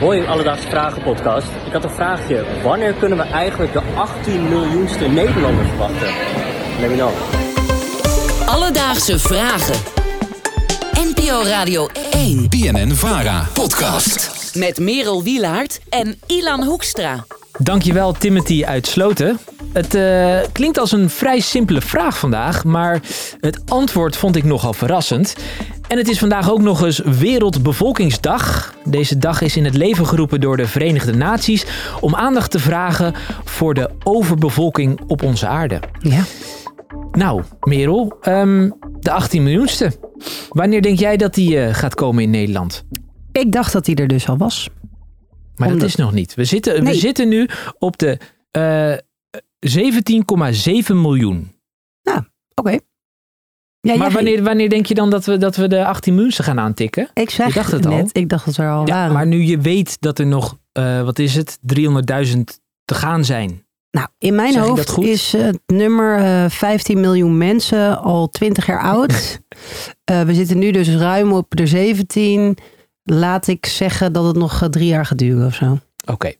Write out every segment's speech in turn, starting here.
Hoi, Alledaagse Vragen podcast. Ik had een vraagje. Wanneer kunnen we eigenlijk de 18 miljoenste Nederlander verwachten? Let me know. Alledaagse Vragen. NPO Radio 1. BNN Vara podcast. Met Merel Wielaert en Ilan Hoekstra. Dankjewel Timothy uit Sloten. Het eh, klinkt als een vrij simpele vraag vandaag, maar het antwoord vond ik nogal verrassend. En het is vandaag ook nog eens Wereldbevolkingsdag. Deze dag is in het leven geroepen door de Verenigde Naties om aandacht te vragen voor de overbevolking op onze aarde. Ja. Nou, Merel, ehm, de 18 miljoenste. Wanneer denk jij dat die eh, gaat komen in Nederland? Ik dacht dat hij er dus al was. Maar dat is nog niet. We zitten, we zitten nu op de eh 17,7 miljoen. Oké. Ja, maar wanneer, wanneer denk je dan dat we, dat we de 18 miljoenste gaan aantikken? Ik zeg Je dacht het al. net, ik dacht dat ze er al Ja, waren. maar nu je weet dat er nog, eh, wat is het, 300.000 te gaan zijn. Nou, in mijn Zeg hoofd is eh, het nummer eh 15 miljoen mensen al 20 jaar oud. Eh, we zitten nu dus ruim op de 17. Laat ik zeggen dat het nog eh, drie jaar gaat duren of zo. Oké.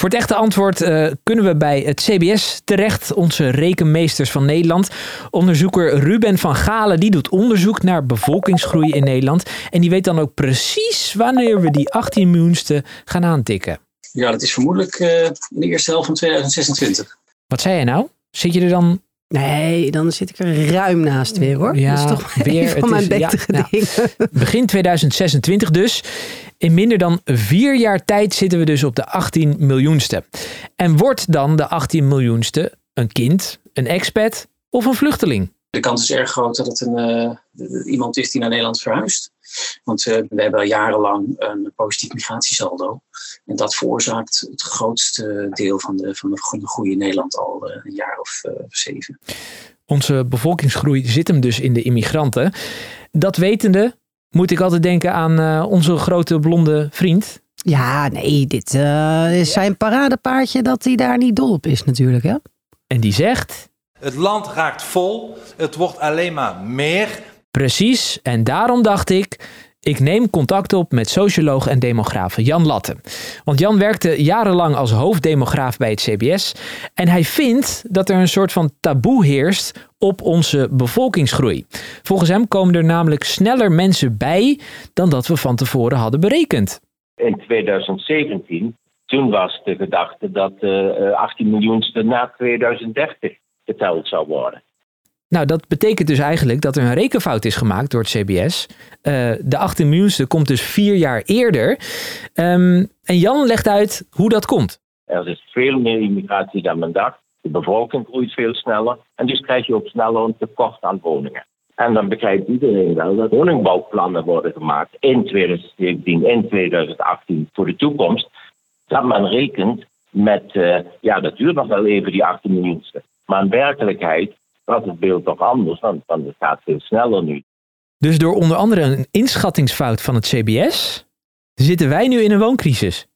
Voor het echte antwoord eh, kunnen we bij het CBS terecht, onze rekenmeesters van Nederland. Onderzoeker Ruben van Galen die doet onderzoek naar bevolkingsgroei in Nederland. En die weet dan ook precies wanneer we die 18 miljoenste gaan aantikken. Ja, dat is vermoedelijk eh, in de eerste helft van 2026. Wat zei jij nou? Zit je er dan Nee, dan zit ik er ruim naast weer hoor. Ja, dat is toch weer, weer, het van mijn betere ja. dingen. begin 2026 dus? In minder dan vier jaar tijd zitten we dus op de 18 miljoenste. En wordt dan de 18 miljoenste een kind, een expat of een vluchteling? De kans is erg groot dat het een, eh, iemand is die naar Nederland verhuist. Want eh, we hebben al jarenlang een positief migratiesaldo. En dat veroorzaakt het grootste deel van de, van de groei in Nederland al eh, een jaar of eh, zeven. Onze bevolkingsgroei zit hem dus in de immigranten. Dat wetende moet ik altijd denken aan eh, onze grote blonde vriend. Ja, nee, dit eh, is zijn paradepaardje dat hij daar niet dol op is natuurlijk. Hè? En die zegt, Het land raakt vol. Het wordt alleen maar meer. precies, en daarom dacht ik... Ik neem contact op met socioloog en demograaf Jan Latte. Want Jan werkte jarenlang als hoofddemograaf bij het CBS. En hij vindt dat er een soort van taboe heerst op onze bevolkingsgroei. Volgens hem komen er namelijk sneller mensen bij dan dat we van tevoren hadden berekend. in 2017, toen was de gedachte dat de 18 miljoenste na 2030 geteld zou worden. Nou, dat betekent dus eigenlijk dat er een rekenfout is gemaakt door het CBS. Eh, de 18 miljoenste komt dus vier jaar eerder. Ehm, en Jan legt uit hoe dat komt. Er is veel meer immigratie dan men dacht. De bevolking groeit veel sneller. En dus krijg je ook sneller een tekort aan woningen. En dan begrijpt iedereen wel dat woningbouwplannen worden gemaakt in 2017, in 2018 voor de toekomst. Dat men rekent met, eh, ja, dat duurt nog wel even die 18 miljoenste. Maar in werkelijkheid was het beeld toch anders, want, want het gaat veel sneller nu. Dus door onder andere een inschattingsfout van het CBS zitten wij nu in een wooncrisis.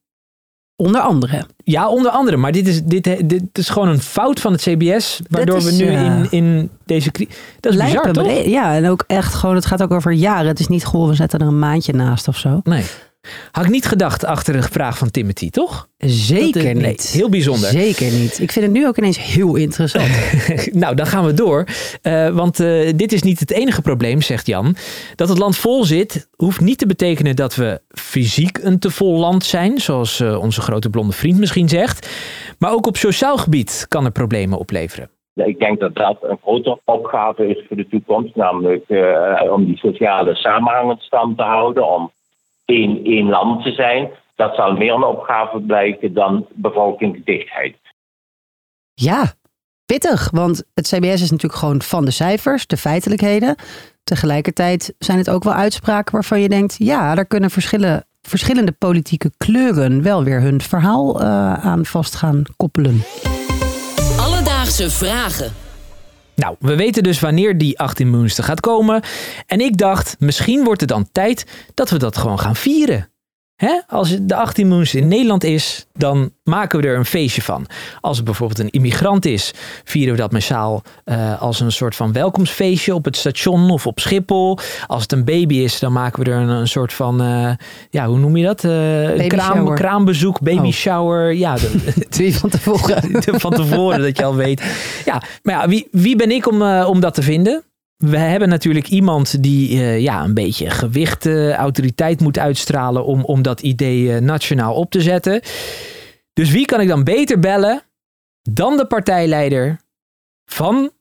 Onder andere. Ja, onder andere. Maar dit is, dit, dit is gewoon een fout van het CBS. Waardoor is, we nu eh, in, in deze crisis... Dat is bizar, toch? Ja, en ook echt gewoon, het gaat ook over jaren. Het is niet goh, we zetten er een maandje naast of zo. Nee. Had ik niet gedacht achter de vraag van Timothy, toch? Zeker eh, nee, niet. heel bijzonder. Zeker niet. Ik vind het nu ook ineens heel interessant. nou, dan gaan we door. Eh, want eh, dit is niet het enige probleem, zegt Jan. Dat het land vol zit, hoeft niet te betekenen dat we fysiek een te vol land zijn, zoals eh, onze grote blonde vriend misschien zegt. Maar ook op sociaal gebied kan er problemen opleveren. Ik denk dat dat een grote opgave is voor de toekomst, namelijk eh, om die sociale samenhang in stand te houden, om één, één land te zijn. Dat zal meer een opgave blijken dan bevolkingsdichtheid. ja, pittig. Want het CBS is natuurlijk gewoon van de cijfers, de feitelijkheden. Tegelijkertijd zijn het ook wel uitspraken waarvan je denkt... ja, daar kunnen verschillen, verschillende politieke kleuren wel weer hun verhaal eh, aan vast gaan koppelen. Alledaagse Vragen. Nou, we weten dus wanneer die 18 miljoenste gaat komen. En ik dacht, misschien wordt het dan tijd dat we dat gewoon gaan vieren. Hè? Als de 18 miljoen in Nederland is, dan maken we er een feestje van. Als het bijvoorbeeld een immigrant is, vieren we dat massaal eh, als een soort van welkomstfeestje op het station of op Schiphol. Als het een baby is, dan maken we er een, een soort van, eh, ja, hoe noem je dat? Baby kraam, shower. kraambezoek, baby Oh. shower. Ja, de- Twee van tevoren. van tevoren, dat je al weet. Ja, maar ja, wie, wie ben ik om, om dat te vinden? We hebben natuurlijk iemand die eh, ja, een beetje gewicht, eh, autoriteit moet uitstralen om, om dat idee eh, nationaal op te zetten. Dus wie kan ik dan beter bellen dan de partijleider van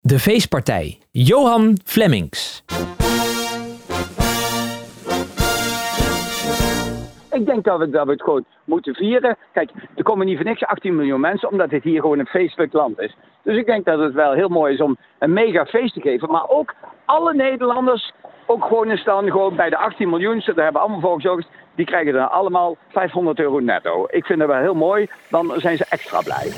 de feestpartij, Johan Flemings. Ik denk dat we, dat we het gewoon moeten vieren. Kijk, er komen niet voor niks 18 miljoen mensen, omdat dit hier gewoon een feestelijk land is. Dus ik denk dat het wel heel mooi is om een mega feest te geven. Maar ook alle Nederlanders, ook gewoon eens dan gewoon bij de 18 miljoen, daar hebben we allemaal gezorgd, die krijgen dan allemaal 500 euro netto. Ik vind dat wel heel mooi, dan zijn ze extra blij.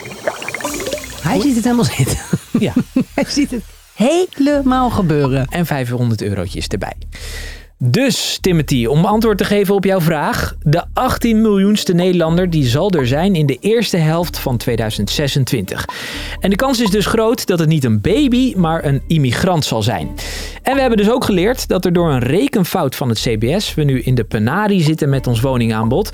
Hij ziet het helemaal zitten. Ja. Hij ziet het helemaal gebeuren. En 500 eurotjes erbij. Dus, Timothy, om antwoord te geven op jouw vraag. De 18 miljoenste Nederlander die zal er zijn in de eerste helft van 2026. En de kans is dus groot dat het niet een baby, maar een immigrant zal zijn. En we hebben dus ook geleerd dat er door een rekenfout van het CBS... we nu in de penarie zitten met ons woningaanbod.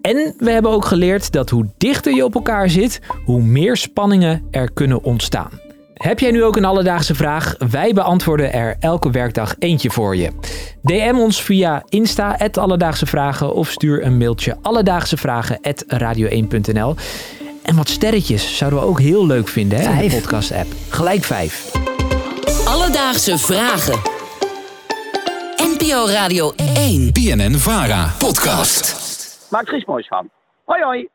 En we hebben ook geleerd dat hoe dichter je op elkaar zit... hoe meer spanningen er kunnen ontstaan. Heb jij nu ook een alledaagse vraag? Wij beantwoorden er elke werkdag eentje voor je. DM ons via Insta, Alledaagse Vragen, of stuur een mailtje alledaagsevragen radio1.nl. En wat sterretjes zouden we ook heel leuk vinden hè, in de podcast-app. Gelijk vijf. Alledaagse vragen. NPO Radio 1. BNN Vara podcast. Maak er iets moois van. Hoi hoi!